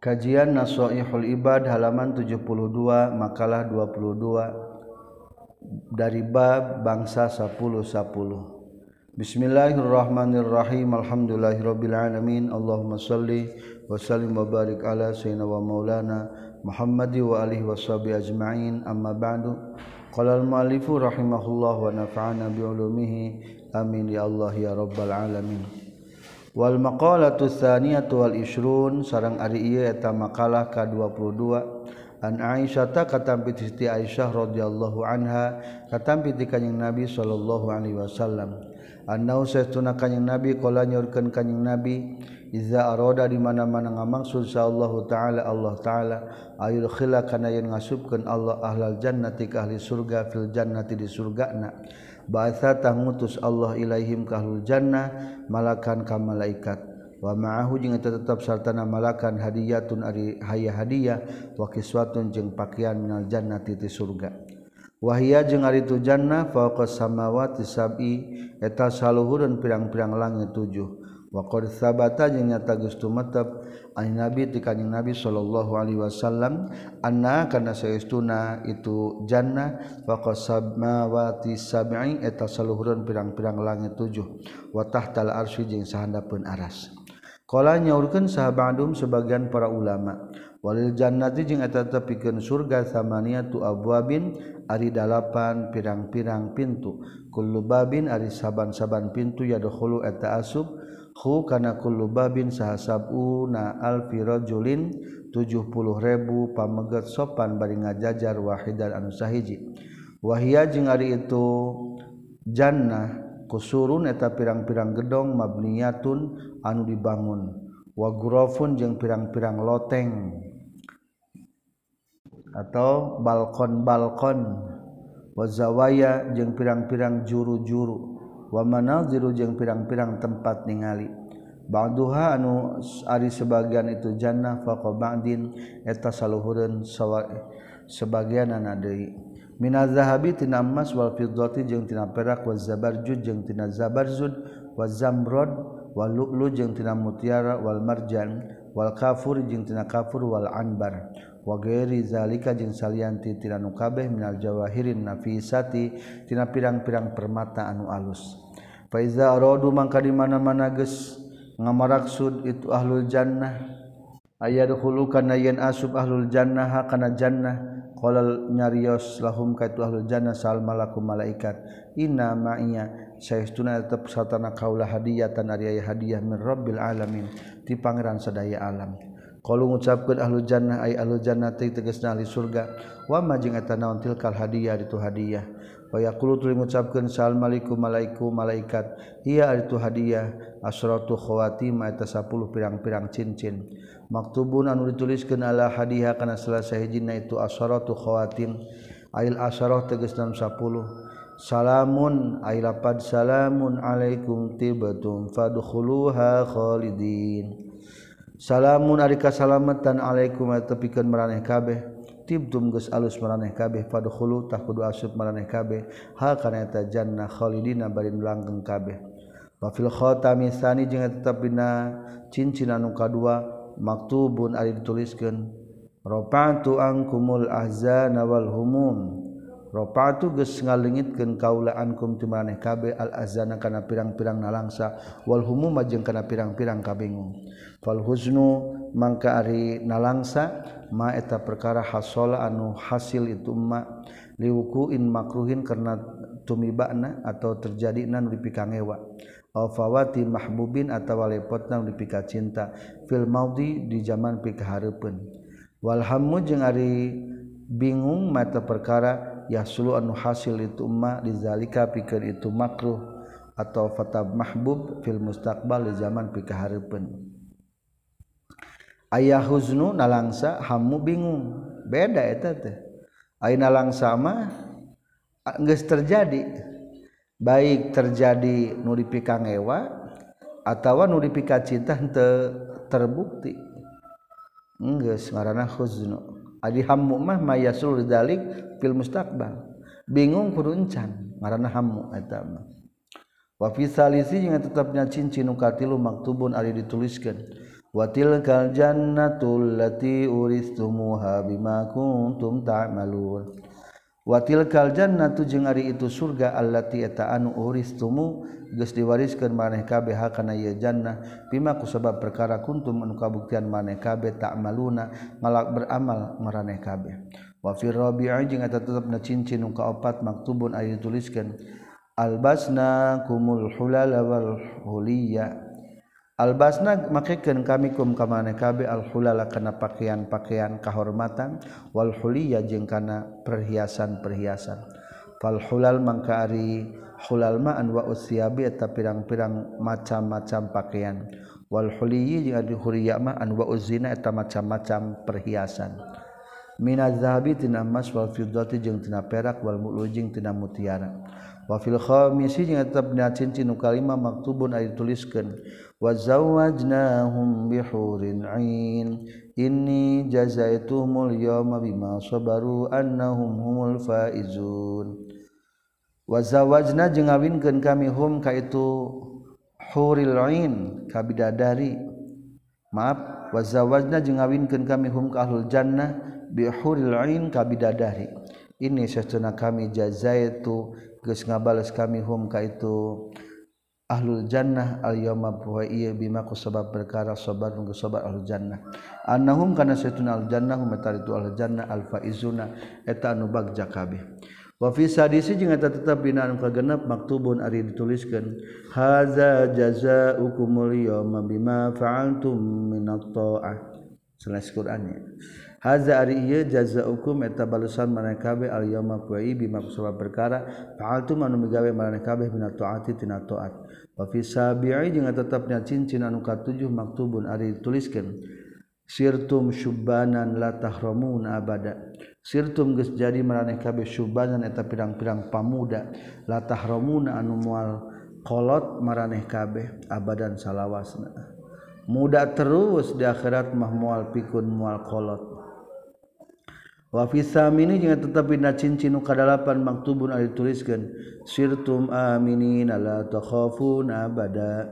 Kajian Nasoihul Ibad halaman 72 makalah 22 dari bab bangsa 10 10 Bismillahirrahmanirrahim. Alhamdulillahirabbil alamin Allahumma shalli wa sallim wa barik ala sayyidina wa maulana Muhammadi wa alihi washabi ajmain. Amma ba'du. Qala al muallifu rahimahullah wa nafa'ana bi ulumihi. Amin ya Allah ya rabbal alamin. wal maqalatu tsaniyatu wal isrun sareng ari ieu eta makalah ka-22 an Aisyata katampi Siti Aisyah radhiyallahu anha katampi di kanjing Nabi sallallahu alaihi wasallam. Annau saytuna kanjing Nabi qala nyorkeun kanjing Nabi iza arada di mana-mana ngamaksud sallallahu taala Allah taala ayul khila kana yen ngasupkeun Allah ahlal jannati ka ahli surga fil jannati di surgana bahasa tangutus Allah ilaihim kahlul jannah malakan ka malaikat. Wa ma'ahu jeung eta tetep sartana malakan hadiyatun ari haya hadiah wa kiswatun jeung pakaian minal jannah ti surga. Wahia jeung ari tu jannah fawqa samawati sab'i eta saluhureun pirang-pirang langit tujuh. waqad sabata jeung nyata geus tumetep an nabi ti kanjing nabi sallallahu alaihi wasallam anna kana saestuna itu jannah faqad samawati sab'i eta saluhureun pirang-pirang langit tujuh wa tahtal arsy jeung sahandapeun aras. Qala nyaurkeun sahabadum sebagian para ulama walil jannati jeung eta tepikeun surga samaniatu abwabin ari dalapan pirang-pirang pintu. Kullu babin ari saban-saban pintu yadkhulu eta asub hu kana kullu babin sahasabuna alfi rajulin 70.000 pameget sopan bari ngajajar wahidan anu sahiji. Wahia jeung ari itu jannah kusurun eta pirang-pirang gedong mabniyatun anu dibangun. Wa ghurafun jeung pirang-pirang loteng. Atau balkon-balkon. Wa zawaya jeung pirang-pirang juru-juru. wamanalziru jeung pirang-pirang tempat ningali Bangduha anu Ari sebagian itu Jannah faqo Bangdin eta saluhurun sebagian anak deui. Minaz zahabi emas wal fiddati jeung tina perak wa zabarjud jeung tina zabarzud wa zamrud wal lu'lu jeung tina mutiara wal marjan wal kafur jeung tina kafur wal anbar. wagerizalika jeung salianti tiranu kabeh minal jawahirin nafisati tina pirang-pirang permata anu alus. Faiza rodu mangka di mana-mana geus ngamaraksud itu ahlul jannah ayadkhulu kana yen asub ahlul jannah kana jannah qala nyarios lahum ka itu ahlul jannah sal malaku malaikat. Inna ma'iya saestuna tetep satana kaula hadiyatan ari hadiah min rabbil alamin ti pangeran sadaya alam. kalau ngucapkeun ahlu jannah ay ahlu jannah tegasna ahli surga wa ma jeung eta naon tilkal hadiah itu hadiah. Wa yaqulu tuluy ngucapkeun salamualaikum malaiku malaikat. Iya itu hadiah. Asratu khawatim eta 10 pirang-pirang cincin. Maktubun anu dituliskan ala hadiah kana selesai sahijina itu asratu khawatim. Ail asharah tegasna 10 salamun ay salamun alaikum tibatum fadkhuluha khalidin. salamun arika salamatan alaikum tepikeun maraneh kabeh. Tibtum geus alus maraneh kabeh padkhulu tah kudu asup maraneh kabeh. Hal kana eta jannah khalidina bari langgeng kabeh. Wa fil khatami sani jeung tetep dina cincin anu kadua maktubun ari dituliskeun. Rafa'tu ankumul ahzana wal humum. Rafa'tu geus ngalengitkeun kaula ankum tumaneh kabe al azana kana pirang-pirang nalangsa wal humuma jeung kana pirang-pirang kabingung. Fal huznu mangka ari nalangsa ma eta perkara hasola anu hasil itu ma liwukuin makruhin karena tumibana atau terjadi nan dipikangewa. Aw fawati mahbubin atawa lepotna dipika cinta fil maudi di zaman pikahareupeun. Wal hammu jeung ari bingung mata perkara yahsulu anu hasil itu ma dizalika pikeun itu makruh atau fatab mahbub fil mustaqbal di zaman pikahareupeun. Ayah huznu nalangsa hamu bingung. Beda eta teh. Ayeuna langsa mah geus terjadi. Baik terjadi nuri pika ngewa atawa nuri pika cinta teu terbukti. Geus ngaranna huznu. Adi hammu mah mayasul dalik fil mustaqbal. Bingung kuruncan ngaranna hammu eta mah. Wa fi salisi jeung tetepna cincin nu katilu maktubun ari dituliskeun. Wa tilkal jannatu allati uristumuha bima kuntum ta'malun. Ta watil kaljannatu jeung ari itu surga allati eta anu uristumu geus diwariskeun maneh kabeh kana ieu jannah. Bima ku sabab perkara kuntum anu kabuktian maneh kabeh ta'maluna ngalak beramal maraneh kabeh. Wa fi rabi'i jeung eta tetepna cincin nu kaopat maktubun aya dituliskeun. Albasna kumul hulala wal huliya. Albasna makekeun kami kum ka maneh alhulala kana pakaian-pakaian kahormatan wal huliya jeung kana perhiasan-perhiasan. Fal hulal mangka ari hulal ma wa usyabi eta pirang-pirang macam-macam pakaian. Wal huliyi jeung ari huriya ma an wa uzina eta macam-macam perhiasan. Minaz zahabi tina emas wal fiddati jeung tina perak wal mu'lujing tina mutiara. wafil khamisi jeung tetep dina cincin nu kalima maktubun ari tuliskeun wa zawajnahum bihurin ain. Inni jazaituhumul yawma bima sabaru annahum humul faizun. Wa zawajna jeung ngawinkeun kami hum ka itu huril ain ka bidadari. Maaf wa zawajna jeung ngawinkeun kami hum ka ahlul jannah bihuril ain ka bidadari. Ini sesuna kami jazaitu geus ngabales kami hum ka itu ahlul jannah al yawma wa iya bima ku sabab perkara sabar nu sabar ahlul jannah. Annahum kana saytuna al jannah hum itu al jannah al faizuna eta anu bagja kabeh. Wa fi sadisi jeung eta tetep dina anu kagenep maktubun ari dituliskeun haza jazaukumul yawma bima fa'altum minat ta'ah. Selesai Qur'annya Haza ari ieu jaza hukum eta balusan maneh kabeh al yauma kuai bima kusaba perkara fa'altu manu migawe maneh kabeh bina taati tina taat. Wa fi sabi'i jeung tetepna cincin anu katujuh maktubun ari dituliskeun. Sirtum syubbanan la tahramun abada. Sirtum geus jadi maneh kabeh syubbanan eta pirang-pirang pamuda la tahramun anu moal kolot maraneh kabeh abadan salawasna. Muda terus di akhirat mah moal pikun moal kolot. wafisamini jangan tetap bina cincin kadalapan maktubun tubun tuliskan sirtum aminin ala takhafun abada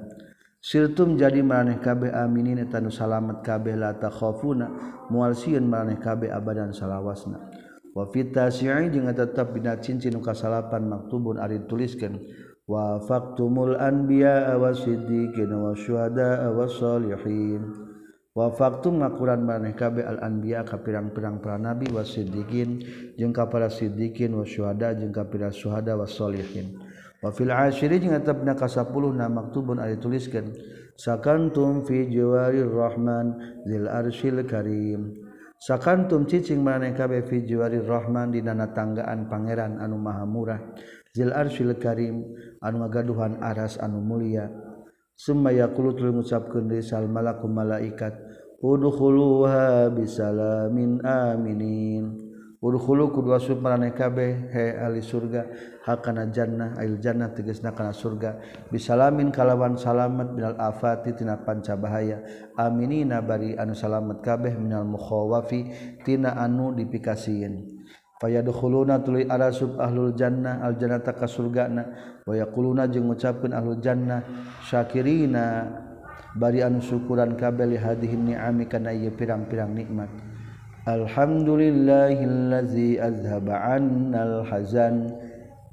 sirtum jadi maneh kabeh aminin tanu salamet kabeh la takhafuna mual sieun maneh kabeh abadan salawasna wa fitasi'i jeung tetap bina cincin nu kasalapan maktubun ari tuliskeun wa faqtumul anbiya wa siddiqin wa syuhada wa salihin. wafaktum ngakuran maneh kabe al anbiya ka pirang-pirang para nabi wasiddiqin jeung ka para siddiqin wasyuhada jeung ka para syuhada wasolihin wa fil ashiri jeung tetepna ka 10 na maktubun ari tuliskeun sakantum fi jawarir rahman zil arsyil karim. Sakantum cicing maneh kabe fi jawarir rahman dina tanggaan pangeran anu maha murah zil arsyil karim anu ngagaduhan aras anu mulia. summa yaqulu tuluy ngucapkeun deui sal malaku malaikat udkhuluha bisalamin aminin. Udkhulu kudu asup maraneh kabeh he ahli surga hakana jannah ail jannah tegasna kana surga. Bisalamin kalawan salamet minal afati tina panca bahaya. Aminina bari anu salamet kabeh minal mukhawafi tina anu dipikasieun Fayadkhuluna tuluy arasub ahlul jannah al jannata ka surgana. Wa yaquluna jeung ngucapkeun ahlul jannah syakirina. Bari anu syukuran kabeh li hadhihi ni'ami kana ieu pirang-pirang nikmat. Alhamdulillahillazi azhaba 'annal hazan.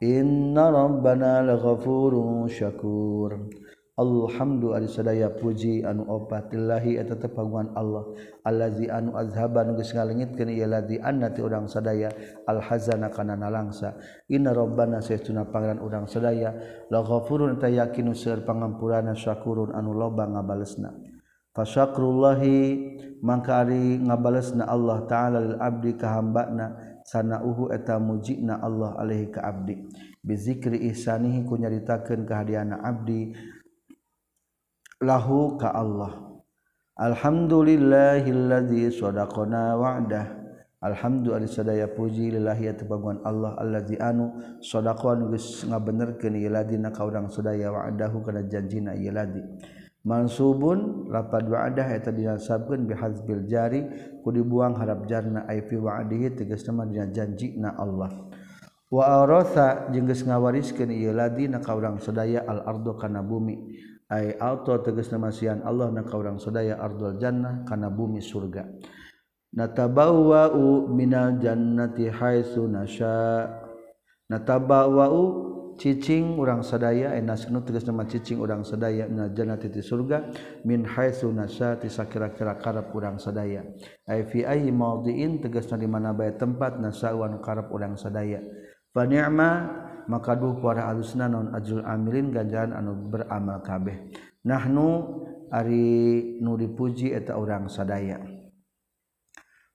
Inna rabbana laghafurun syakur. Alhamdu ari sadaya puji anu opatillahi eta tepanguan Allah. Allazi anu azhaba nu geus ngalengitkeun ieu ladzi annati urang sadaya. Alhazana kana nalangsa. Inna rabbana saestuna pangeran urang sadaya. La ghafurun ta yakinu seur pangampurana syakurun anu loba ngabalesna. Fasyakrullahi mangka ari ngabalesna Allah taala lil abdi ka hambana. Sanauhu eta mujina Allah alaihi ka abdi. Bizikri ihsanihi kunyaritakeun kahadiana abdi. lahu ka Allah. Alhamdulillahilladzi sadaqana wa'dah. Alhamdulillah sadaya puji lillahi tabaguan Allah allazi anu sadaqan geus ngabenerkeun ieu ladina ka urang sadaya wa'dahu kana janjina ieu ladi. Mansubun lapad wa'dah eta dinasabkeun bihazbil jari ku dibuang harap jarna ai fi wa'dihi tegasna dina janjina Allah. Wa aratha jeung geus ngawariskeun ieu ladina ka urang sadaya al ardu kana bumi. ay teges tegas namasian Allah na kaurang sadaya ardul jannah kana bumi surga. Natabawwa'u minal jannati haitsu nasya. Natabawwa'u cicing urang sadaya ay nasnu tegas nama cicing urang sadaya minal jannati ti surga min haitsu nasya ti sakira-kira karep urang sadaya. Ay fi ayyi mawdi'in tegasna di mana bae tempat nasawan karep urang sadaya. Fa ni'ma maka du para alusna non ajrul amilin ganjaran anu beramal kabeh. Nahnu ari nu dipuji eta orang sadaya.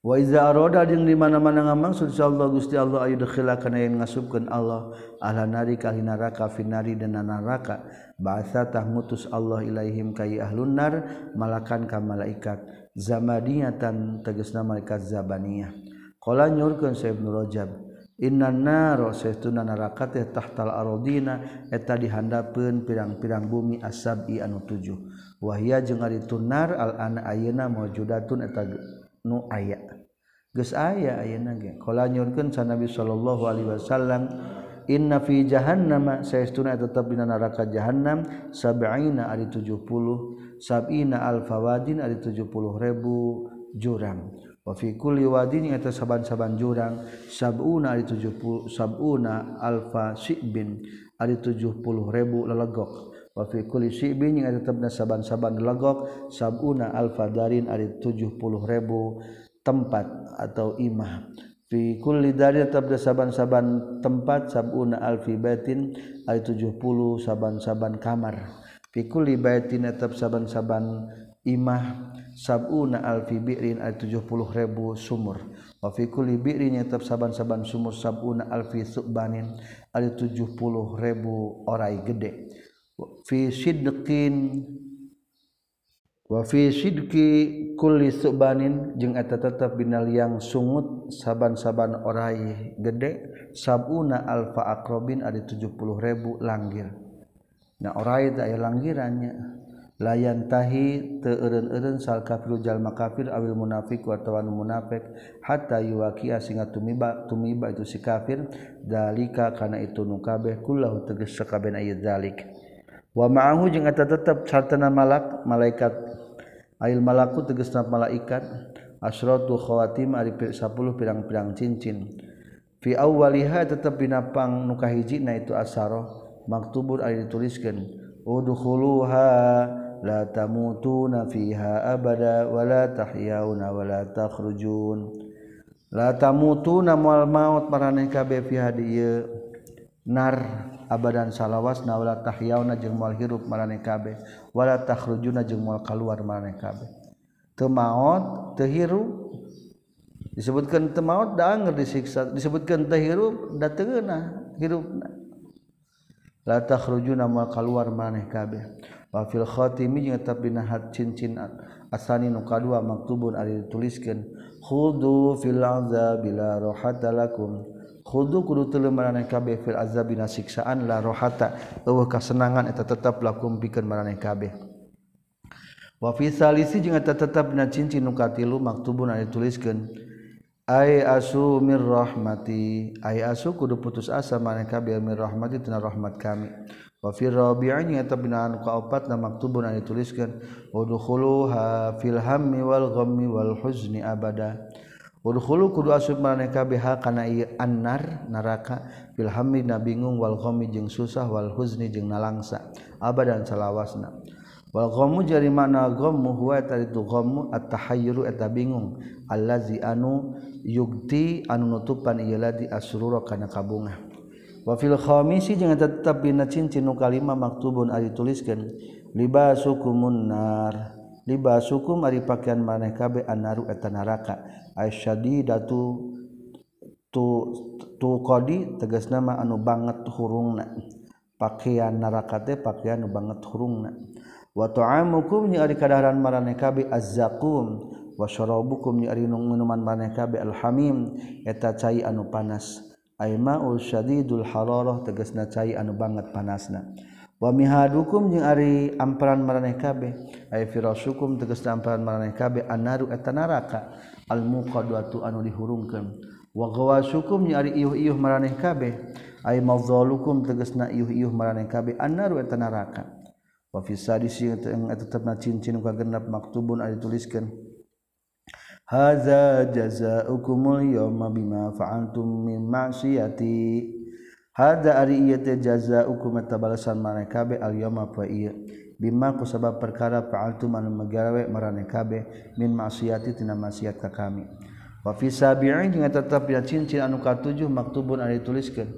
Wa iza arada jeung di mana-mana ngamaksud insyaallah Gusti Allah ayu dakhila kana yang ngasubkeun Allah. Ahla nari ka neraka finari dan neraka bahasa tahmutus Allah ilaihim kai ahlun nar malakan ka malaikat. Zamadiyatan tegasna malaikat zabaniyah. Qala nyurkeun sa ibnu rajab innaroakatahtarodina eta dihandapun pirang-pirang bumi asabi anu 7 wahia jeung tunar al-ana ayeuna mawjudatun eta nu aya. Geus aya ayeuna ge. Sa Nabi sallallahu alaihi wasallam inna fi jahannama saestuna tetap dina neraka jahannam sab'ina ari 70 sab'ina alfawadin ari 70 ribu jurang. wafikulliwadin atau saaban-saban jurang sabuna hari 70 sabuna alfa sibin hari 70 ribu lelegok wafi kulli sibin yang tetapna saban-saban lelegok sabuna alfa darin hari 70 ribu tempat atau imah. Fi kulli darin tetapna saban-saban tempat sabuna alfi batin hari 70 saban-saban kamar. Fi kulli batin tetap saban-saban imah sabuna alfibirin ay 70 ribu sumur. Wafikuli birin tetap saban-saban sumur sabuna alfi subbanin ada 70 ribu orai gede. Fi sidqin wa fi sidqi kulli subbanin jeung eta tetep binal yang sungut saban-saban orai gede sabuna alfa akrobin ada 70 ribu langgir. Nah orai aya langgirannya layantahi teun-un sal kafir Jalma kafir awil munafik wartawan munafik hatta yuwakia singa tumiba tumiba itu si kafir. Dalika kana itu nukabeh kullahu teges sekaben ayat dalik. Wa ma'ahu jeung eta tetep sartana malak malaikat ail malaku tegesna malaikat. Asratu khawatim ari 10 pirang-pirang cincin. Fi awwaliha tetep binapang nukahiji na itu asaroh maktubur ari dituliskeun. Udkhuluha la tamutuna fiha abada wala tahyauna wala takhrujun la tamutuna moal maut maraneh kabeh fiha dieu. Nar abadan salawasna wala tahyauna jeung moal hirup maraneh kabeh wala takhrujuna jeung moal kaluar maraneh kabeh teu maot teu hirup. Disebutkan teu maot da anger disiksa disebutkan teu hirup da teu geunah hirupna. La takhrujuna moal kaluar maraneh kabeh wafil khotimi jeung tetap dina hat cincin asani nu kadua maktubun ari dituliskeun khudu fil azabi la rohata lakum. Khudu kudu teu maraneh kabeh fil azabi na siksaan la rohata. Eueuh kasenangan eta tetap lakum pikeun maraneh kabeh. Wa fi salisi jeung eta tetap dina cincin nu katilu maktubun ari dituliskeun ay asu mir rahmati. Ay asu kudu putus asa maraneh kabeh mir rahmati tina rahmat kami. wafir rabi'an yang eta binaan ku opat na maktubun anu dituliskeun udkhuluha fil hammi wal ghammi wal huzni abada. Udkhulu kudu asup maneh kabeh kana ieu annar neraka fil hammi na bingung wal ghammi jeung susah wal huzni jeung nalangsa abadan salawasna. Wal ghammu jari mana ghammu huwa taritu ghammu at tahayyuru eta bingung allazi anu yugti anu nutupan ieu ladi asrura kana kabungah. wafil khomisi jangan tetap bina cincin kalima maktubun ari tuliskan liba hukumun nar. Libas ari pakaian maneh kabe anaru eta neraka asyadi datu tu tu kodi tegas nama anu banget hurungna. Pakaian neraka teh pakaian anu banget hurungna. Wa ta'amukum ni ari kadaharan maneh kabe azzakum. Wa syarabukum ni ari minuman maneh kabe alhamim. Eta cai anu panas. Aimaul syadidul haroroh tegesna cai anu banget panasna. Wa mihadukum jeung ari amparan maraneh kabeh. Ai firasukum tegesna amparan maraneh kabeh annaru eta neraka al muqaddatu anu dihurungkeun. Wa ghawasukum jeung ari iuh-iuh maraneh kabeh. ay mawdzalukum tegesna iuh-iuh maraneh kabeh annaru eta neraka. Wa fi eta tetepna cincin ka genep maktubun ari tuliskeun. haza jazaukumul yawma bima fa'antum min ma'siyati hadza ari ieu teh jazaukum eta balasan maraneh kabeh al yawma fa ieu bima ku sabab perkara fa'antum anu magawe maraneh kabeh min ma'siyati tina maksiat ka kami. Wa fi sabi'in jeung tetep dina cincin anu katujuh maktubun ari tuliskeun.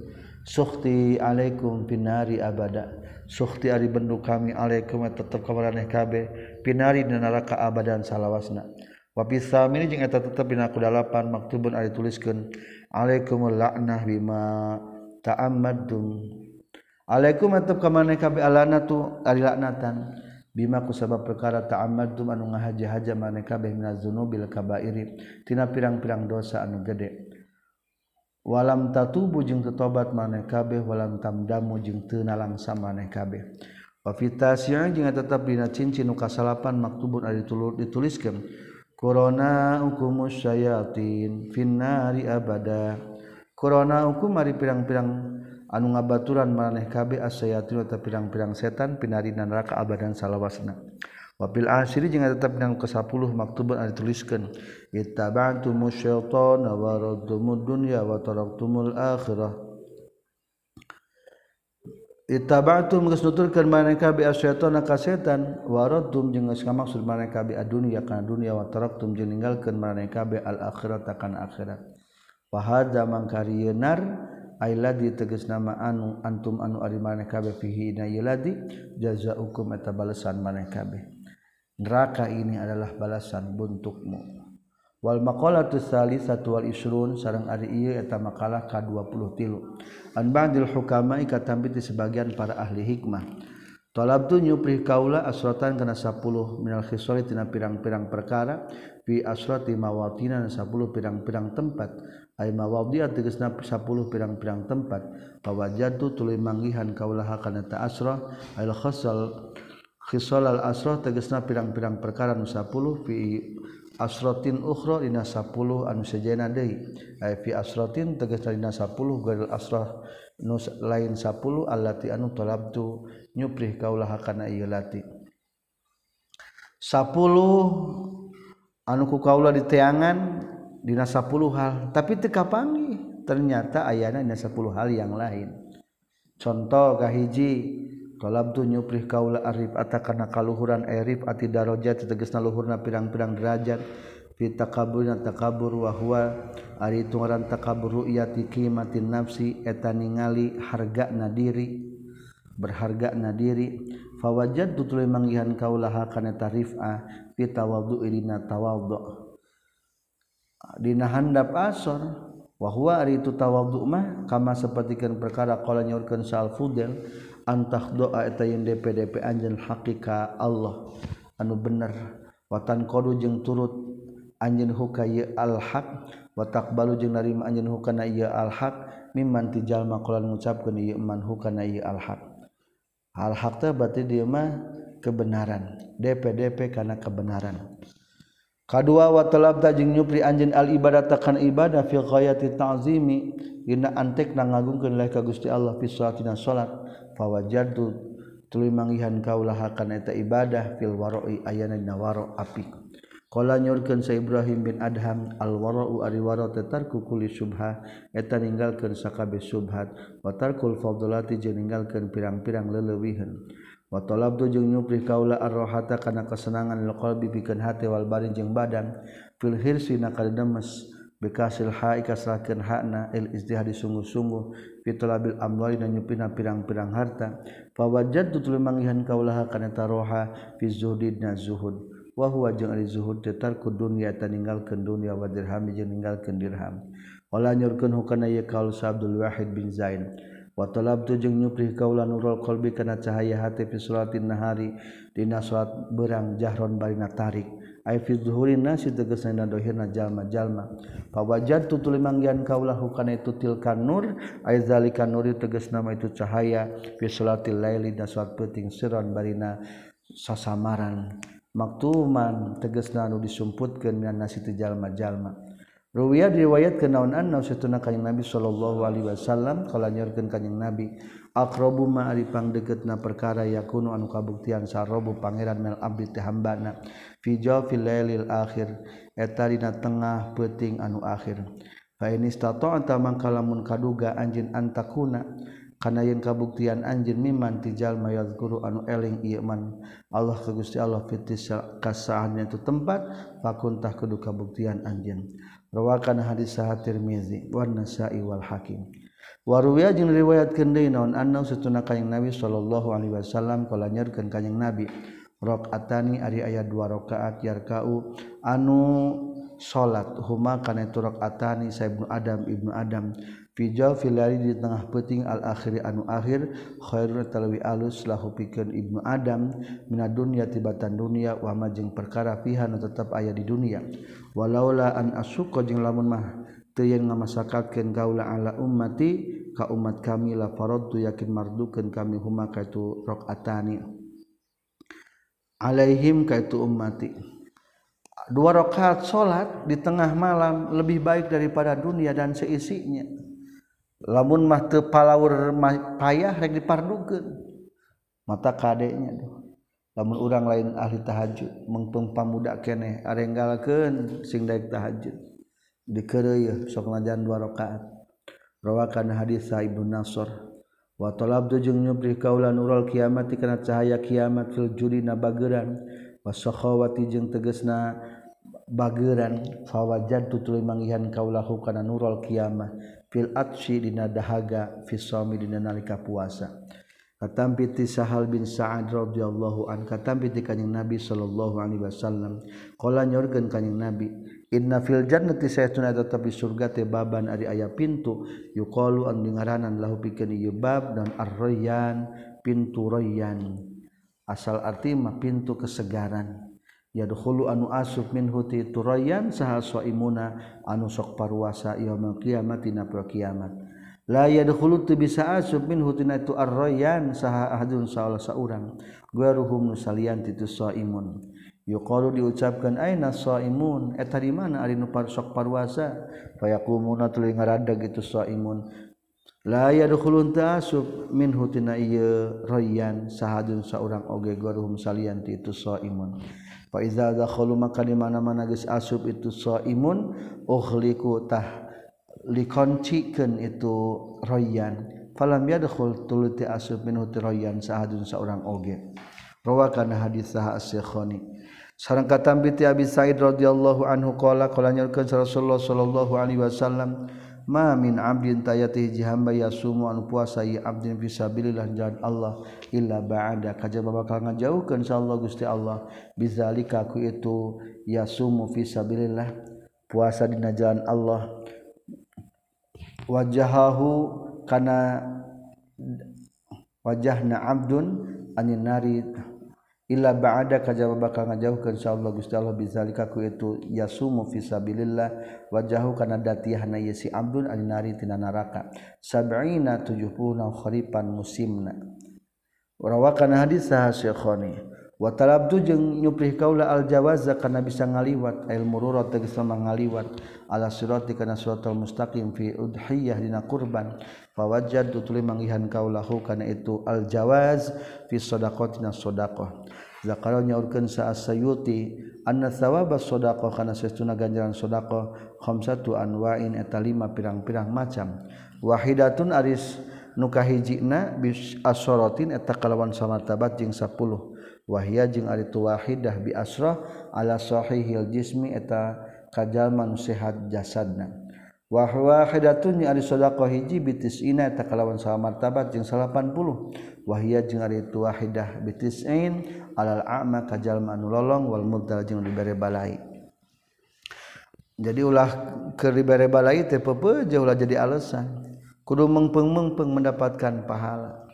Sukhti alaikum binari abada. Sukhti ari bendu kami alaikum tetep ka maraneh kabeh binari dina neraka abadan salawasna. wapisa ini jeung eta tetep dina kudalapan maktubun ari tuliskeun alaikumul laknah bima ta'ammadum. Alaikum atub kamanekabe alana tu ari laknatan bima kusabab perkara ta'ammadum anu ngahaja-haja mane kabeh minaz dzunubil kabairi. Tina pirang-pirang dosa anu gede. Walam tatubu jeung teu tobat kabeh walam tamdamu jeung teu nalangsa mane kabeh wa fitasiyan jeung tetep dina cincin nu kasalapan maktubun ari dituliskeun. Corona hukumus sayatin Finari abada. Corona hukum mari pirang-pirang anu ngabaturan maneh KB asyatin atau pirang-pirang setan pinari dan neraka abadan salawasna. Wabil asiri jeung tetap nang ke-10 maktubun anu tuliskeun ittaba'tumus syaitana wa radumud dunya wa taraktumul akhirah. itabatum geus nuturkeun maneka bi asyaitana ka setan waratum jeung geus kamaksud maneka bi adunya kana dunya wa taraktum jeung ninggalkeun maneka bi al akhirat kana akhirat. Wa hadza mangka rieunnar ailadi tegas nama anu antum anu ari maneka bi fihi na yaladi jazaukum eta balasan maneka bi neraka ini adalah balasan buntukmu Wal maqalatus salisatu wal isrun sareng ari ieu eta makalah ka 23. An ba'dil hukama ikatampi ti sebagian para ahli hikmah. talabtu nyupri kaula asratan kana 10 minal khisali tina pirang-pirang perkara fi asrati mawatina 10 pirang-pirang tempat. Ay mawadhi'at tegasna 10 pirang-pirang tempat. pawajatu tuluy manggihan kaula kana ta asra al khasal khisal al asrah tegasna pirang-pirang perkara nu 10 fi asrotin uhro dina 10 anu sejena deui. Ay fi asrotin tegas dina 10 gadil asrah nu lain 10 allati anu talabtu nyuprih kaulah kana ieu lati. 10 anu ku kaula diteangan dina 10 hal. Tapi teu kapangi? Ternyata ayana dina 10 hal yang lain. Contoh kahiji Talab tu nyuprih kaula arif atakana kaluhuran arif ati darajat tegasna luhurna pirang-pirang derajat. Fi takaburna takabur wa huwa ari tungaran takabur ru'yati qimatin nafsi eta ningali harga diri berharga na diri. Fawajad tutul manggihan kaula kana tarifah fi tawadhu irina tawadhu. Dina handap asor wa huwa ari tu tawadhu mah kama sapertikeun perkara qala nyorkeun sal fudel antah doa eta yang DPDP anjen hakika Allah. Anu bener. Watan kodu jeung turut anjen huka ye al-haq watak balu jeung narima anjen hukana ye al-haq mimman tijal makulan mengucapkan ye man hukana ye al-haq. Al-haq teh berarti dia mah kebenaran DPDP karena kebenaran. Kadua wa talab jeung nyupri anjeun al ibadah takan ibadah fi ghayati ta'zimi dina antek na ngagungkeun ka Gusti Allah fi salatina salat. fawajadu tuluy manggihan kaulah akan eta ibadah fil waroi ayana dina waro api. Kala nyurkeun sa Ibrahim bin Adham al warau ari waro tetarku kulli subha eta ninggalkeun sakabeh subhat wa tarkul fadlati jeung ninggalkeun pirang-pirang leleuwiheun wa talabtu jeung nyupri kaula arrohata kana kesenangan qalbi pikeun hate wal barin jeung badan fil hirsi nakal demes bekasil ha ikasrahkeun hakna il ijtihad sungguh-sungguh fitolabil amwali dan nyupina pirang-pirang harta. Fa wajadtu tuluy mangihan kaulaha kana taroha fi zuhdina zuhud. Wa huwa jeung ari zuhud tetarku dunya taninggalkeun dunya wa dirham jeung ninggalkeun dirham. Wala nyurkeun hukana ye kaul Abdul Wahid bin Zain. Wa talabtu jeung nyuprih kaula nurul qalbi kana cahaya hati fi salatin nahari dina salat berang jahron barina tarik. Fawajad tutul manggian kaulah hukana itu tilkan nur Aizalika nuri tegas nama itu cahaya. Fi sholatil laili dan suat peting siron barina sasamaran. Maktuman tegas nanu disumputkan minan nasi tejalma-jalma Ruwiyah diriwayat ke naon an Nabi Sallallahu Alaihi Wasallam Kalau nyurkan kanyang Nabi. akrobu ma ari pangdeukeutna perkara yakunu anu kabuktian sarobu pangeran mel abdi teh hambana. Fi jawfil lailil akhir eta dina tengah peuting anu akhir. Fa in istata'ta mangkalamun kaduga anjeun antakuna kana yen kabuktian anjeun miman tijal mayadzkuru anu eling ieu man. Allah ka Gusti Allah fitis kasahan itu tempat fakuntah kudu kabuktian anjeun. Rawakan hadis sahih Tirmizi wa Nasa'i wal Hakim. Waruya jeung riwayatkeun deui naon? Anna satuna kanjing Nabi sallallahu alaihi wasallam kala nyerkeun kanjing Nabi. Rakaatani ari aya dua rakaat yarkau. Anu salat huma kana itu rakaatani sa ibnu Adam ibnu Adam. Fijal filari di tengah peuting al akhir anu akhir khairun talwi alus lahu pikeun ibnu Adam. Mina dunya tibatan dunya wa ma jeung perkara fiha nu tetep aya di dunia walaula an asuqa jeung lamun mah yang ngamasakatkan gaula ala ummati ka umat kami la faradtu yakin mardukeun kami huma ka itu rakaatani. Alaihim ka itu ummati. Dua rakaat salat di tengah malam lebih baik daripada dunia dan seisinya. Lamun mah teu palaur payah rek dipardukeun. Mata kadenya lamun urang lain ahli tahajud mengpeng pamuda keneh arenggalkeun sing daek tahajud. dikereuh sok ngajan dua rakaat. Rawakan hadis sa Ibnu Nasr. Wa talabtu jeung nyupri kaula nurul kiamat kana cahaya kiamat fil juri na bageran. Wa sakhawati jeung tegasna bageran. Fawajan tutul mangihan kaulahu kana nurul kiamat. Fil atshi dina dahaga fi shaumi dina nalika puasa. Katampi ti Sahal bin Sa'ad radhiyallahu an katampi ti kanjing Nabi sallallahu alaihi wasallam. Qala nyorkeun kanjing Nabi Inna fil jannati saytuna tetap di surga teh baban ari aya pintu. Yuqalu an dingaranan lahu pikeun ieu bab dan ar-rayyan pintu rayyan. Asal arti mah pintu kesegaran. Yadkhulu anu asub min huti turayyan saha saimuna anu sok parwasa yaumul qiyamah dina kiamat. La yadkhulu tu bisa asub min hutina tu ar-rayyan saha ahadun saolah saurang. Gharuhum nusalian titu saimun yuqalu diucapkan aina shaimun eta di mana? Ari nu sok parwasa. Fayakumuna tuluy ngaradag itu shaimun la yadkhulun ta'asub min hutina ieu rayyan sahadun saurang oge goruhum salian ti itu shaimun fa iza dakhulu maka di mana-mana geus asub itu shaimun ukhliku tah likoncikeun itu rayyan. Falam yadkhul tuluy ta'asub min hutina rayyan sahadun saurang oge. Rawakan hadis sah as-syekhani. sarang katam binti Abi Sa'id radhiyallahu anhu qala qala nyurkeun Rasulullah sallallahu alaihi wasallam ma min abdin tayati jihamba yasumu anu puasa ieu abdin fi sabilillah jalan Allah illa ba'ada kajaba bakal ngajauhkeun insyaallah Gusti Allah. Bizalika ku itu yasumu fi sabilillah puasa dina jalan Allah. Wajahahu kana wajahna abdun anin nari. illa ba'da kajaba bakal ngajauhkeun insyaallah Gusti Allah bizalika ku itu yasumu fisabilillah wajahu kana datihna yasi abdun aninari tina neraka sab'ina 70 kharipan musimna. Rawakan hadis sah Syekhoni watalabtu jeung nyuprih kaula al jawaza kana bisa ngaliwat al mururat tegas ngaliwat. Ala sirati kana siratal mustaqim fi udhiyah dina kurban fawajjadu tuluy manggihan kaulahu kana itu al jawaz fi shadaqatina shadaqah zakaro nyaurkeun sa sayuti anna thawaba shadaqah kana sesuna ganjaran shadaqah khamsatu anwa'in eta lima pirang-pirang macam. Wahidatun aris nukahijina bis asorotin eta kalawan samatabat jeung 10 wahia jeung ari tu wahidah bi asrah ala sahihil jismi eta kajalman sehat jasadna. Wa wahidatun ari sadaqah hiji bitisina ta eta kalawan salaman jeung 80 wahia jeung ari tu wahidah bitis alal a'ma kajalma anu lolong wal mudal jeung dibere balai. Jadi ulah ke dibere balai teh pepe ulah jadi alasan kudu mengpeng-mengpeng mendapatkan pahala.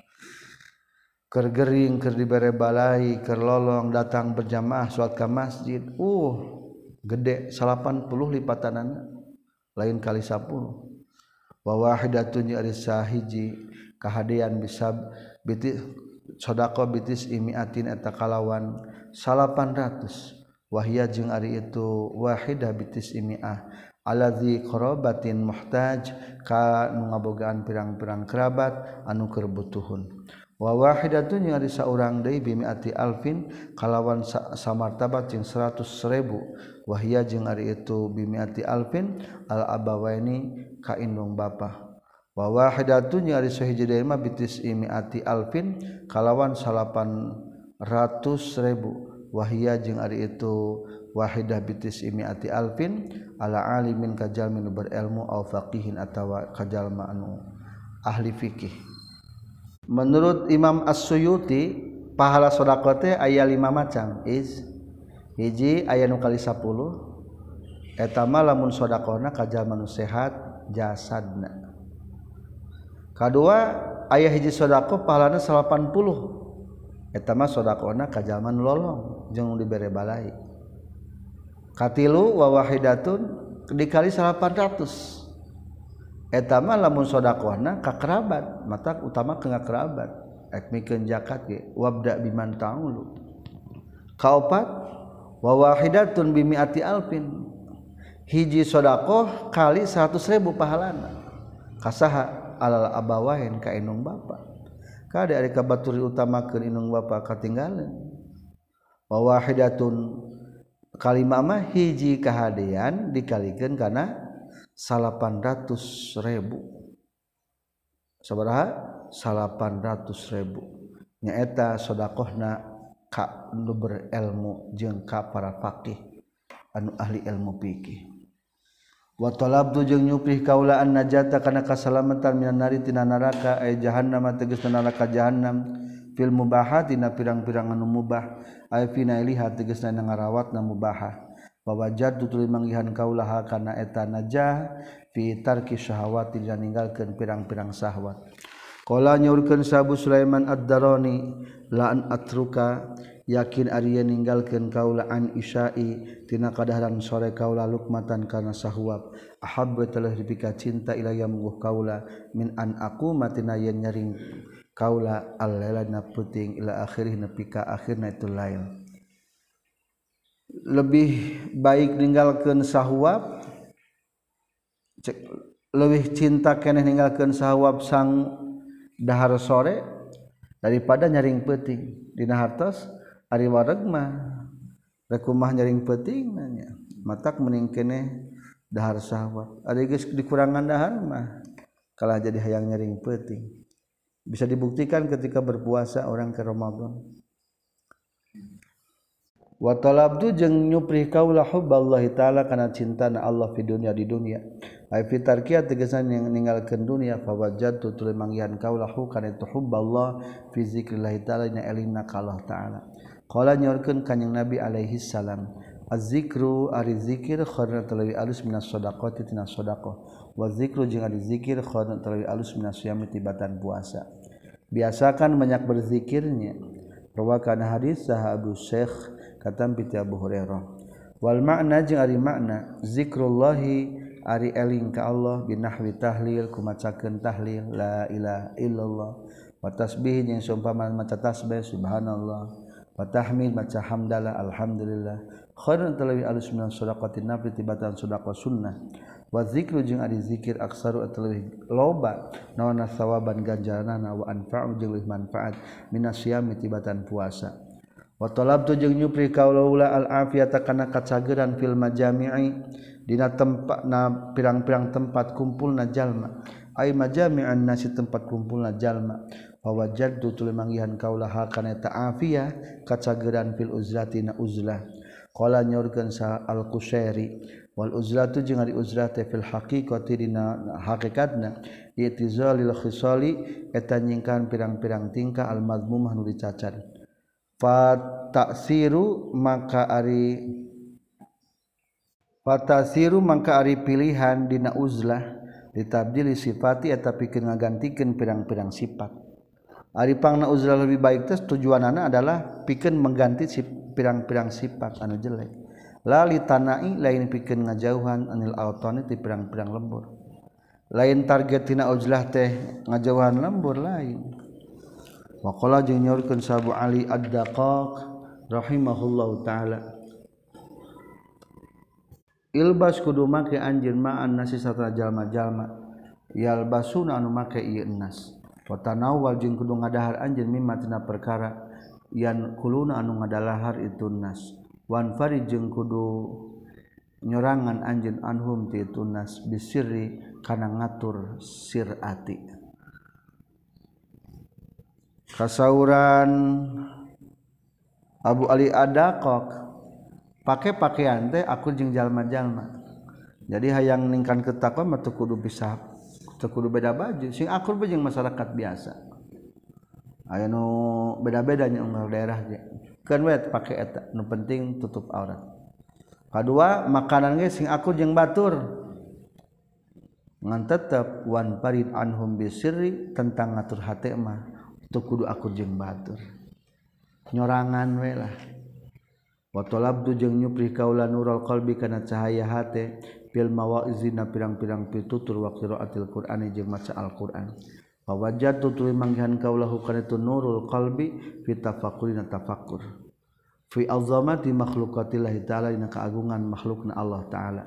kergering ker dibere balai ker lolong datang berjamaah sholat ke masjid. Uh gede 80 lipatanan. Lain kali 10 wa wahidatun ari sahiji kahadian bisa biti sodako bitis imiatin eta kalawan 800 wahia jeung ari itu wahidah bitis imiah. Alladzi qarabatin muhtaj ka nu ngabogaan pirang-pirang kerabat anu keur butuhun. wawahidatun yang ari saurang deui bimiati alfin kalawan samartabat jeung 100 ribu wahia jeung ari itu bimiati alfin al abawaini ka indung bapa. Wawahidatun yang ari sahiji deui mah bitis imiati alfin kalawan 800 ribu wahia jeung ari itu wahidah bitis imiati alfin ala alimin kajalmin berilmu au faqihin atawa kajalma anu ahli fikih. menurut Imam As-Suyuti pahala sodakote ayat lima macam. Is hiji ayat nu kali sapuluh etama lamun sodakona kajal sehat jasadna. Kedua ayat hiji sodako pahalana salapan puluh etama sodakona kajal lolong jangan diberi balai. Katilu wawahidatun dikali salapan ratus etama lamun sodakona kakerabat mata utama ke kerabat ekmikan jakat ge wabda biman taulu kaopat wawahidatun bimiati alpin hiji sodakoh kali seratus ribu pahalana. Kasaha alal abawahin ka inung bapa. Kada ari kabaturi utama ke inung bapa katinggalan wawahidatun kalimama hiji kahadean dikalikan karena salapan ratus ribu. Sabaraha salapan ratus ribu. Nyaeta sodakohna ka nu berilmu jeung ka para fakih anu ahli ilmu fikih wa talabdu jeung nyupih kaula an najata kana kasalamatan minan nari tina neraka ay jahannam tegas neraka jahannam. Fil mubahati na pirang-pirang anu mubah ay fina iliha tegas na mubahah. wajad tutuli manggihan kaulaha karena eta najah fitarki syahwati dan meninggalkan pirang-pirang syahwat. Kala nyaurkeun Sabu Sulaiman Ad-Darani la'an atruka yakin ari ninggalkeun kaula an isyai tina kadaharan sore kaula lukmatan kana sahwab ahabba telah dipika cinta ilayya mungguh kaula min an aku matina yen nyaring kaula al-laila na puting ila akhirih nepika akhirna itu lain lebih baik meninggalkan sahwab lebih cinta keeh meninggalkan sahwab sang dahar sore daripada nyaring peting. Dina hartos Ari warregma rekumah nyaring peting nanya. Matak mening dahar sahwab ada geus dikurangan dahar mah kalah jadi hayang nyaring peting. Bisa dibuktikan ketika berpuasa orang ke Ramadan. watalabdu jeung nyupri kaulah hubballahi ta'ala kana cintana Allah fi dunya di dunia. Ay fi tarkiyat tegesan yang ninggalkeun dunia fawajadtu tuluy manggihan kaulah kana itu hubballah fi zikrillah ta'ala ina elingna ka Allah ta'ala. Qala nyorkeun kanjing Nabi alaihi salam az-zikru ari zikir khairna talawi alus minas shadaqati tina shadaqah wa zikru jeung ari zikir khairna talawi alus minas siyami tibatan puasa. Biasakan banyak berzikirnya. Rawakan hadis sahabu Syekh katam piti Abu Hurairah. Wal makna jeung ari makna zikrullahi ari eling ka Allah binahwi tahlil ku macakeun tahlil la ilaha illallah. Wa tasbih jeung seumpama maca tasbih subhanallah. Wa tahmid maca hamdalah alhamdulillah. Khairun talawi alus min sadaqatin nafli tibatan sadaqah sunnah. Wa zikru jeung ari zikir aksaru atalawi loba nawana sawaban ganjaranana wa anfa'u jeung manfaat. Minasiyam tibatan puasa. watolabtu jeung nyupri kaula al-afiyata kana kacageran fil majami'i. Dina tempat na pirang-pirang tempat kumpulna jalma. Ay majami'an nasi tempat kumpulna jalma. Wa wajadtu tuluy manggihan kaula hakana ta afiyah kacageran fil uzlati na uzlah. Qala nyaurkeun sa al-qusairi wal uzlatu jeung ari uzlah teh fil haqiqati dina hakikatna itizalil khisali eta nyingkan pirang-pirang tingkah al-madmumah nu dicacan fatasiru maka ari fatasiru maka ari pilihan dina uzlah. Ditabdili sifati eta pikeun ngagantikeun pirang-pirang sifat. Ari pangna uzlah lebih baik teh tujuanana adalah pikeun mengganti si pirang-pirang sifat anu jelek. Lali tanai lain pikeun ngajauhan anil autoni ti pirang-pirang lembur. Lain target tina uzlah teh ngajauhan lembur lain. Waqala jeung nyorkeun Sabu Ali Ad-Daqaq rahimahullahu taala. Ilbas kudu make anjeun ma'an nasi satana jalma-jalma. Yalbasuna anu make ieu enas. Watanawal jeung kudu ngadahar anjeun mimma tina perkara yan kuluna anu ngadalahar itu nas. Wan fari jeung kudu nyorangan anjeun anhum ti itu nas bisirri kana ngatur sirati. kasauran Abu Ali adakok. Pakai pakaian teh aku jeung jalma-jalma. Jadi hayang ningkan ketakwa mah teu kudu bisa teu kudu beda baju. Sing akur bae jeung masyarakat biasa. Aya nu beda-beda nya unggal daerah ge. Keun we pakai eta nu penting tutup aurat. Kadua makanan ge sing akur jeung batur. Ngan tetep wan parid anhum bisirri tentang ngatur hate mah. kudu aku jeng batur. Nyorangan welah watolabdu jeung nyupri kaula nurul qalbi kana cahaya hate. Fil mawa'izina pirang-pirang pitutur wa qiraatil qur'ani jeung maca al-qur'an. Wa wajadtu tuluy manggihan kaula hukana itu nurul qalbi fi tafakkurina tafakkur. Fi azamati makhluqatillahi ta'ala dina kaagungan makhlukna Allah ta'ala.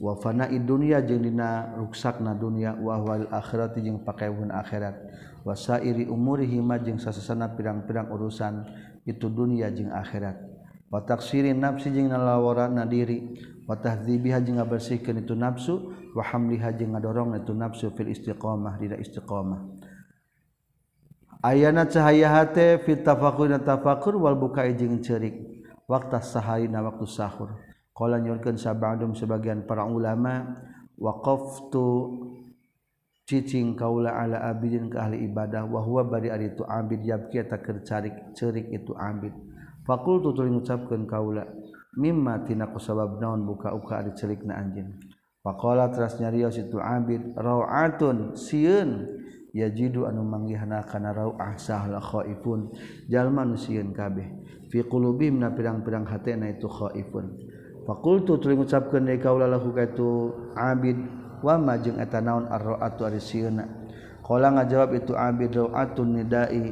Wa fana'i dunya jeung dina ruksakna dunya wa ahwal akhirati jeung pakaiun akhirat. wasairi umuri hima jeung sasesana pirang-pirang urusan itu dunia jeung akhirat. Wataksirin nafsi jeung nalawaran nadiri watahdzibiha jeung ngabersihkeun itu nafsu. Wa hamliha jeung ngadorong itu nafsu fil istiqomah dina istiqomah. Ayana cahaya hate fit tafakkur tafakur wal bukai jeung cerik waktu sahari na waktu sahur. Qala nyurkeun sabadum sebagian para ulama waqaftu cicing kaula ala abidin ke ahli ibadah wa huwa bari ari itu abid yabki eta keur cerik itu abid. Fakultu tuluy ngucapkeun kaula mimma tina kusabab naon buka uka ari cerikna anjeun? Faqala teras nyarios itu abid ra'atun sieun. Yajidu anu manggihna kana ra'ah sahla khaifun jalma nu sieun kabeh. Fi qulubihim na pirang-pirang hatena itu khaifun. Fakultu tuluy ngucapkeun deui kaula lahu ka itu abid akwama jeung eta naon arraatu ari sieuna. Qala ngajawab itu abid raatun nidai.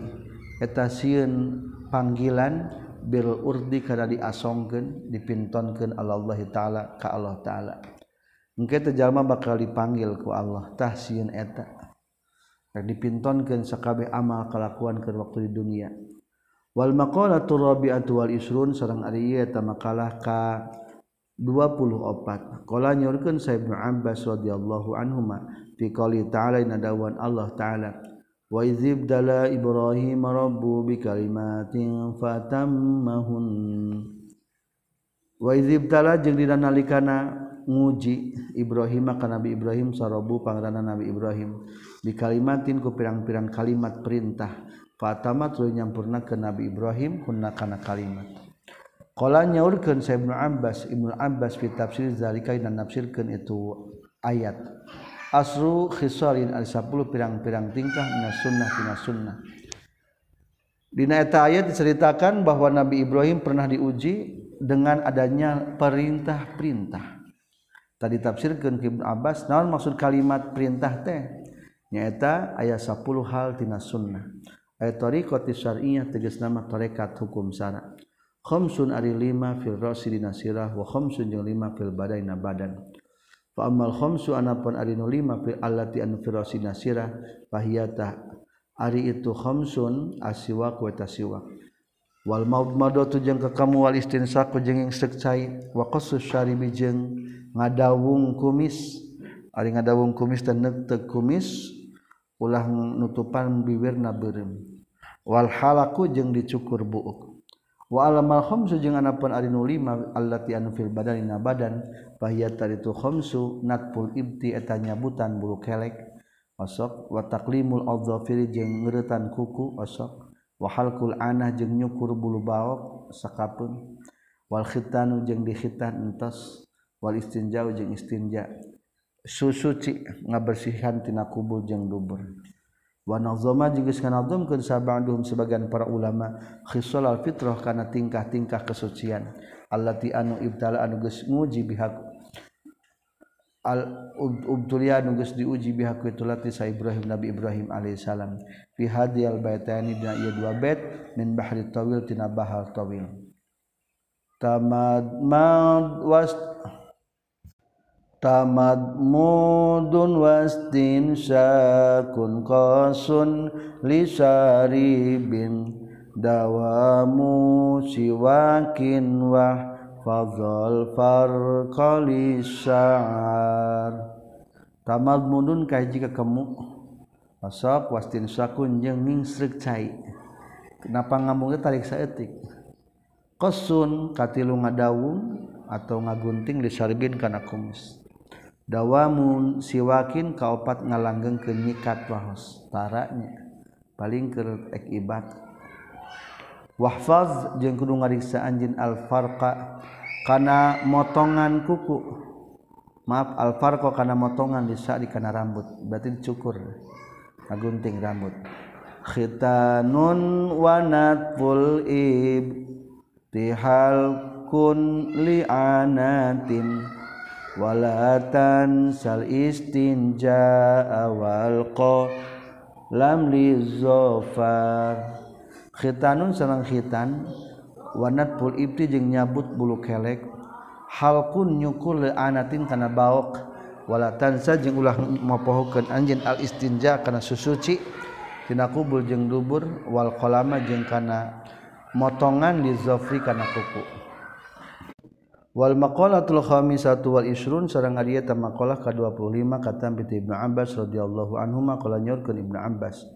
Eta sieun panggilan bil urdi kana diasongkeun dipintonkeun Allah taala ka Allah taala. Engke teh jalma bakal dipanggil ku Allah tah sieun eta. Rek dipintonkeun sakabeh amal kalakuan keur waktu di dunia. Wal maqalatur rabi'atu wal isrun sareng ari eta makalah ka 24 nykan sayabbas rodallahu anhma fikoli ta'ala nadawan Allah ta'ala Waizibdala Ibrahim marabbu bi kalimatin fatammahun. Waizibdala jeung dina nalikana nguji Ibrahim ka Nabi Ibrahim sarabu pangeran Nabi Ibrahim bi kalimatin ku pirang-pirang kalimat perintah. Fatama tuluy nyampurna ke Nabi Ibrahim kunna kana kalimat Kala nyaurkeun saya Ibnu Abbas, Ibnu Abbas fi tafsir zalika dan nafsirkeun itu ayat. Asru khisalin al 10 pirang-pirang tingkah minas sunnah tina sunnah. Dina eta ayat diceritakan bahwa Nabi Ibrahim pernah diuji dengan adanya perintah-perintah. Tadi tafsirkeun Ibnu Abbas, naon maksud kalimat perintah teh? Nyaeta ayat 10 hal tina sunnah. Ayat tariqati syar'iyyah tegas nama tarekat hukum syara'. khamsun ari lima fil rasi dina sirah wa khamsun jeung lima fil badaina badan. Fa amal khamsu anapun ari nu lima fil allati an fil rasi dina fahiyata ari itu khamsun asiwak wa tasiwak wal maudmadatu jeung kekamu wal istinsaku jeung ingseuk cai wa qassus syaribi jeung ngadawung kumis. Ari ngadawung kumis dan neuteuk kumis ulah nutupan bibirna beureum wal halaku jeung dicukur buuk. waalamal khomsu jeung anapun ari nu lima allati anu fil badan badan bahya taritu khomsu natful ibti eta nyabutan bulu kelek osok. Wa taqlimul adzafiri jeung ngeuretan kuku osok. Wa halqul anah jeung nyukur bulu baok sakapeung wal khitanu jeung dikhitan entos wal istinjau jeung istinja. Susuci ngabersihan tina kubul jeung dubur. Wanazoma juga nadzamkeun sabanduhum sebagian para ulama khisal al fitrah kana tingkah-tingkah kesucian allati anu ibtala anu geus nguji bihak al ubtulia anu geus diuji bihak itu lati sa Ibrahim Nabi Ibrahim alaihissalam fi hadiyal baitani dina ieu dua bait min bahri tawil tina bahar tawil. Tamad mad was tamadmudun wastin sakun kosun lisaribin dawamu siwakin wah fadzal farqalisar tamadmudun kahiji kakemu asap wastin sakun jeung ningsrek cai. Kenapa ngamungnya tarik saeutik Kosun katilu ngadawung atau ngagunting disarbin kana kumis dawamun siwakin kaupat ngalanggeng ke nyikat wahos taranya. Paling ke ibat wahfaz jeung kudu ngariksa anjin alfarqa kana motongan kuku. Maaf alfarqa kana motongan di di kana rambut. Berarti cukur ngagunting rambut. Khitanun wanatful ib tihal kun li'anatin walatan sal istinja awal ko lam li zofar. Khitanun sareng khitan wanat pul ibti jeung nyabut bulu kelek. Halkun nyukul anatin kana baok. Walatan sa jeung ulah mapohokeun anjeun al istinja kana susuci tina kubul jeung dubur wal qalama jeung kana motongan di zofri kana kuku. Wal maqalatul khamisatu wal isrun sareng ari eta maqalah ka-25 katam piti Ibnu Abbas radhiyallahu anhu maqala nyaurkeun Ibnu Abbas.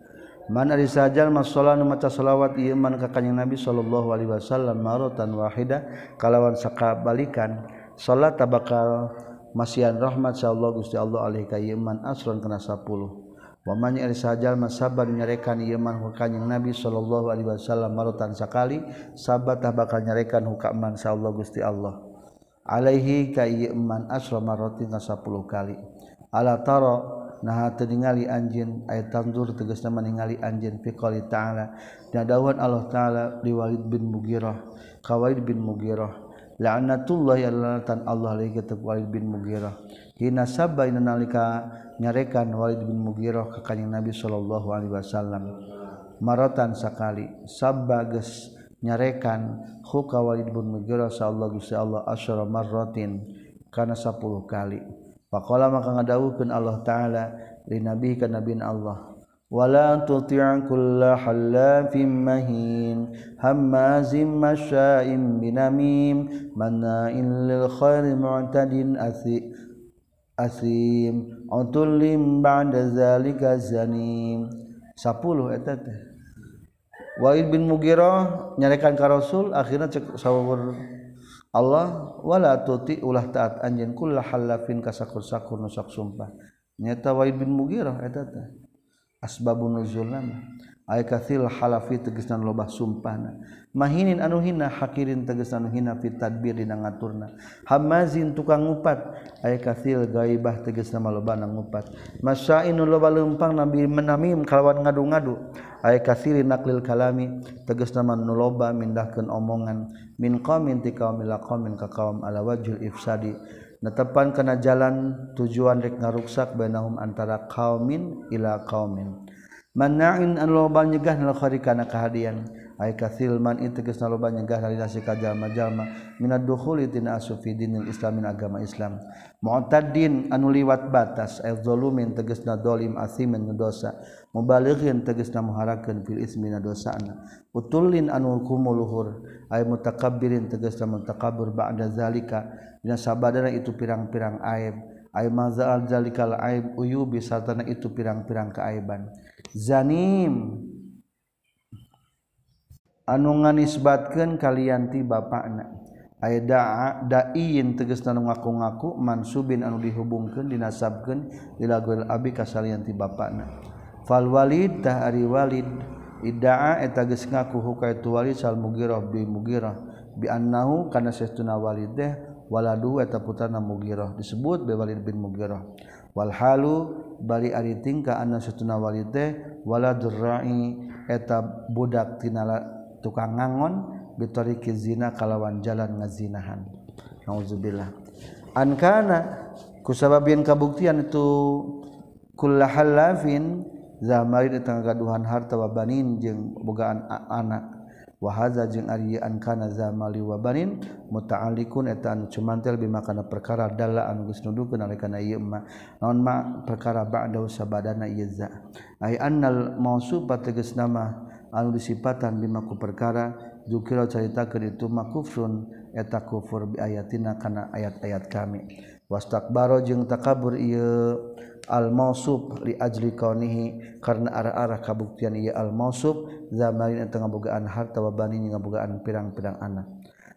Man ari sajal masalah nu maca selawat ieu man ka kanjing Nabi sallallahu alaihi wasallam maratan wahida kalawan sakabalikan salat tabakal masihan rahmat sallallahu Gusti Allah alaihi ka ieu man asron kana 10. Waman ari sajal masabar nyarekan ieu man ka kanjing Nabi sallallahu alaihi wasallam maratan sakali sabat bakal nyarekan hukam man sallallahu Gusti Allah. Alaihi kaman asromarroti nga 10 kali. Ala taro nah ningali anjin aya tandur teges nama ningali anjin fiqali ta'ala. Dadawan Allah ta'ala diwalid bin Mugirah kawaid bin Mugirah la'natullah ya lanatan Allah alaihi kitab Walid bin Mugirah hina sabba ina nalika nyarekan Walid bin Mugirah ka kanjeng Nabi sallallahu alaihi wasallam. Maratan sakali sabba geus nyarekan huka Walid bin Mughirah sallallahu alaihi Allah asyara marratin kana 10 kali. Faqala maka ngadawukeun Allah taala li nabi ka nabiin Allah wala tuti'an kulla halafin mahin hammazim masya'im binamim mana'in lil khairi mu'tadin athi asim utullim ba'da zalika zanim. 10 eta teh. Walid bin Mughirah nyarekan ka Rasul akhirnya cek sawur Allah wala tuti ulah taat anjeun kull halafin kasakur-sakur nusak sumpah nyata Walid bin Mughirah eta teh asbabun nuzulna. ay kathil halafi tegesan lobah sumpahna. Mahinin anu hina hakirin tegesan hina fit tadbir dina ngaturna. Hamazin tukang ngupat. Ay kathil gaibah tegesan lobah nang ngupat. Masyain lobah lempang nabi menamim kalawan ngadu-ngadu. Ay kasiri naklil kalami tegesan nama lobah mindahkan omongan. Min qamin ti qaumil qamin ka qaum ala wajhil ifsadi. Netepan kana jalan tujuan rek ngaruksak bainahum antara qaumin ila qaumin manain an loba nyegah nalkhari kana kahadian. Ay kasilman integes naloba nyegah dari nasi kajalma jalma minad dukhuli tina asufi dinil islamin agama islam. Mu'tadin anu liwat batas. Ay zalumin tegasna dolim asimin dosa. Mubalighin tegasna muharakeun fil ismi na dosana. Utulin anu kumuluhur ay mutakabbirin tegasna mutakabbir ba'da zalika. Dina sabadana itu pirang-pirang aib. ay mazaal zalikal aib uyubi sartana itu pirang-pirang keaiban. Zanim. Anu nganisbatkeun kalian ti bapakna. Ay da'a da'iin tegasna ngaku-ngaku mansubin anu dihubungkeun dinasabkeun ila abi kasalian ti bapakna. Fal walid tah ari walid. Ida'a eta geus ngaku hukaitu walid sal mugirah bi mugirah. Bi annahu kana sesuna walid teh wala dueta putana mugiroh disebut bewalid bin mugiroh wal halu bari ari tingka anna setuna walid teh wala durra'i eta budak tina tukang ngangon bitariki zina kalawan jalan ngazinahan. Nauzubillah. An kana kusababin kabuktian itu kullahallafin zamarin tengah gaduhan harta wa banin jeung bogaan anak. wahaza jeung Aryan kana zamali wabanin muta'alikun eta anu cumantel bimakana perkara dalla anu geus nuduhkeun ieu ma naon ma perkara ba'da sabadana ieu za. Ai annal mausufa tegas nama anu disipatan bimaku perkara dzukira caritakeun itu makufrun eta kufur bi ayatina kana ayat-ayat kami. Wastakbaro jeung takabur ieu. al-mausuf li ajli kaunihi karena arah-arah kabuktian ieu al-mausuf zamarin eta ngabogaan harta wa bani ngabogaan pirang-pirang anak.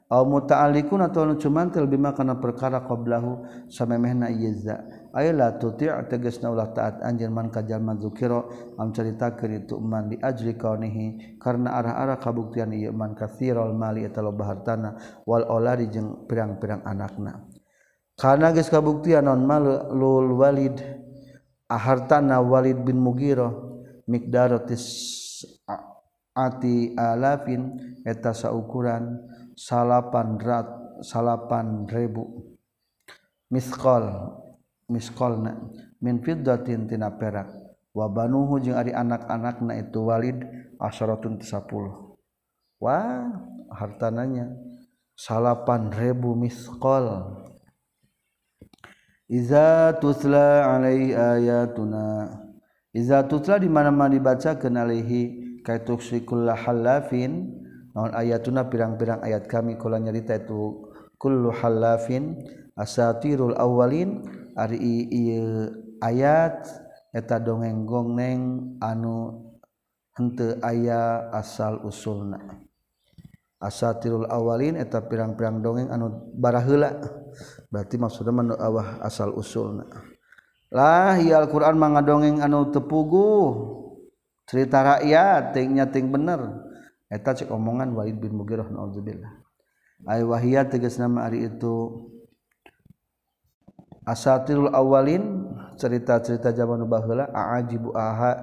Aw muta'alliqun atawa cuman cumantil bima kana perkara qablahu samemehna ieu za. Aya la tuti' tegasna ulah taat anjeun man ka jalma zukira am caritakeun itu man li ajli kaunihi karena arah-arah kabuktian ieu man katsiral mali eta loba hartana wal auladi jeung pirang-pirang anakna. Karena geus kabuktian non malul walid ahartana Walid bin Mugiroh mikdarotis ati alafin eta saukuran salapan rat salapan ribu miskol miskol na min fiddatin tina perak. Wa banuhu jeung ari anak-anakna itu Walid asyaratun 10 wah hartananya salapan ribu miskol Iza tusla alai ayatuna. Iza tusla di mana-mana dibaca kenalihi kaituksikulla halafin naon ayatuna pirang-pirang ayat kami kula nyarita itu kullu halafin asatirul awalin ari ieu ayat eta dongeng gongneng anu henteu aya asal usulna. asatirul awalin eta pirang-pirang dongeng anu baraheula. Berarti maksudnya menu awah asal usullah ya Alquran manga dongeng anu tepugu. Cerita rakyat tingnya ting bener. Eta cek omongan Walid bin Mughirah naudzubillah. Ay wahia tegas nama hari itu. Asatirul awalin cerita-cerita zaman baheula aajibu aha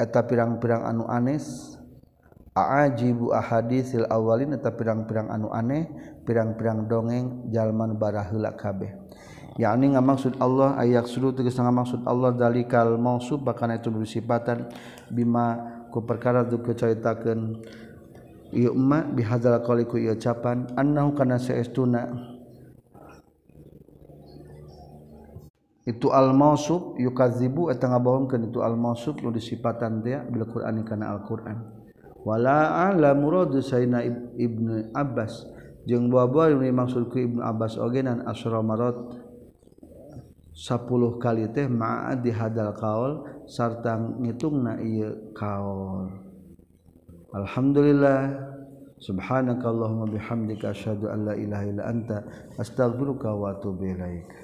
eta pirang-pirang anu anes. Aajibu ahadisil awalin eta pirang-pirang anu aneh pirang-pirang dongeng jalman barahula kabeh. Yakni ngamaksud Allah ayak suruh tegas ngamaksud Allah dalikal mausub bahkan itu bersifatan bima ku perkara tu keceritakeun ieu emma bihadzal qali ku ieu ucapan annahu kana saestuna. Itu al mausub yukadzibu eta ngabohongkeun itu al mausub nu disifatan teh bil Qur'ani kana Al Qur'an wala ala muradu sayna ibnu Abbas. Jeung buah-buah yang dimaksud ku Ibnu Abbas ogenan asra marat 10 kali teh ma'a di hadal kaul sarta ngitungna ieu kaul. Alhamdulillah. Subhanakallahumma bihamdika asyhadu an la ilaha illa anta astaghfiruka wa atubu ilaika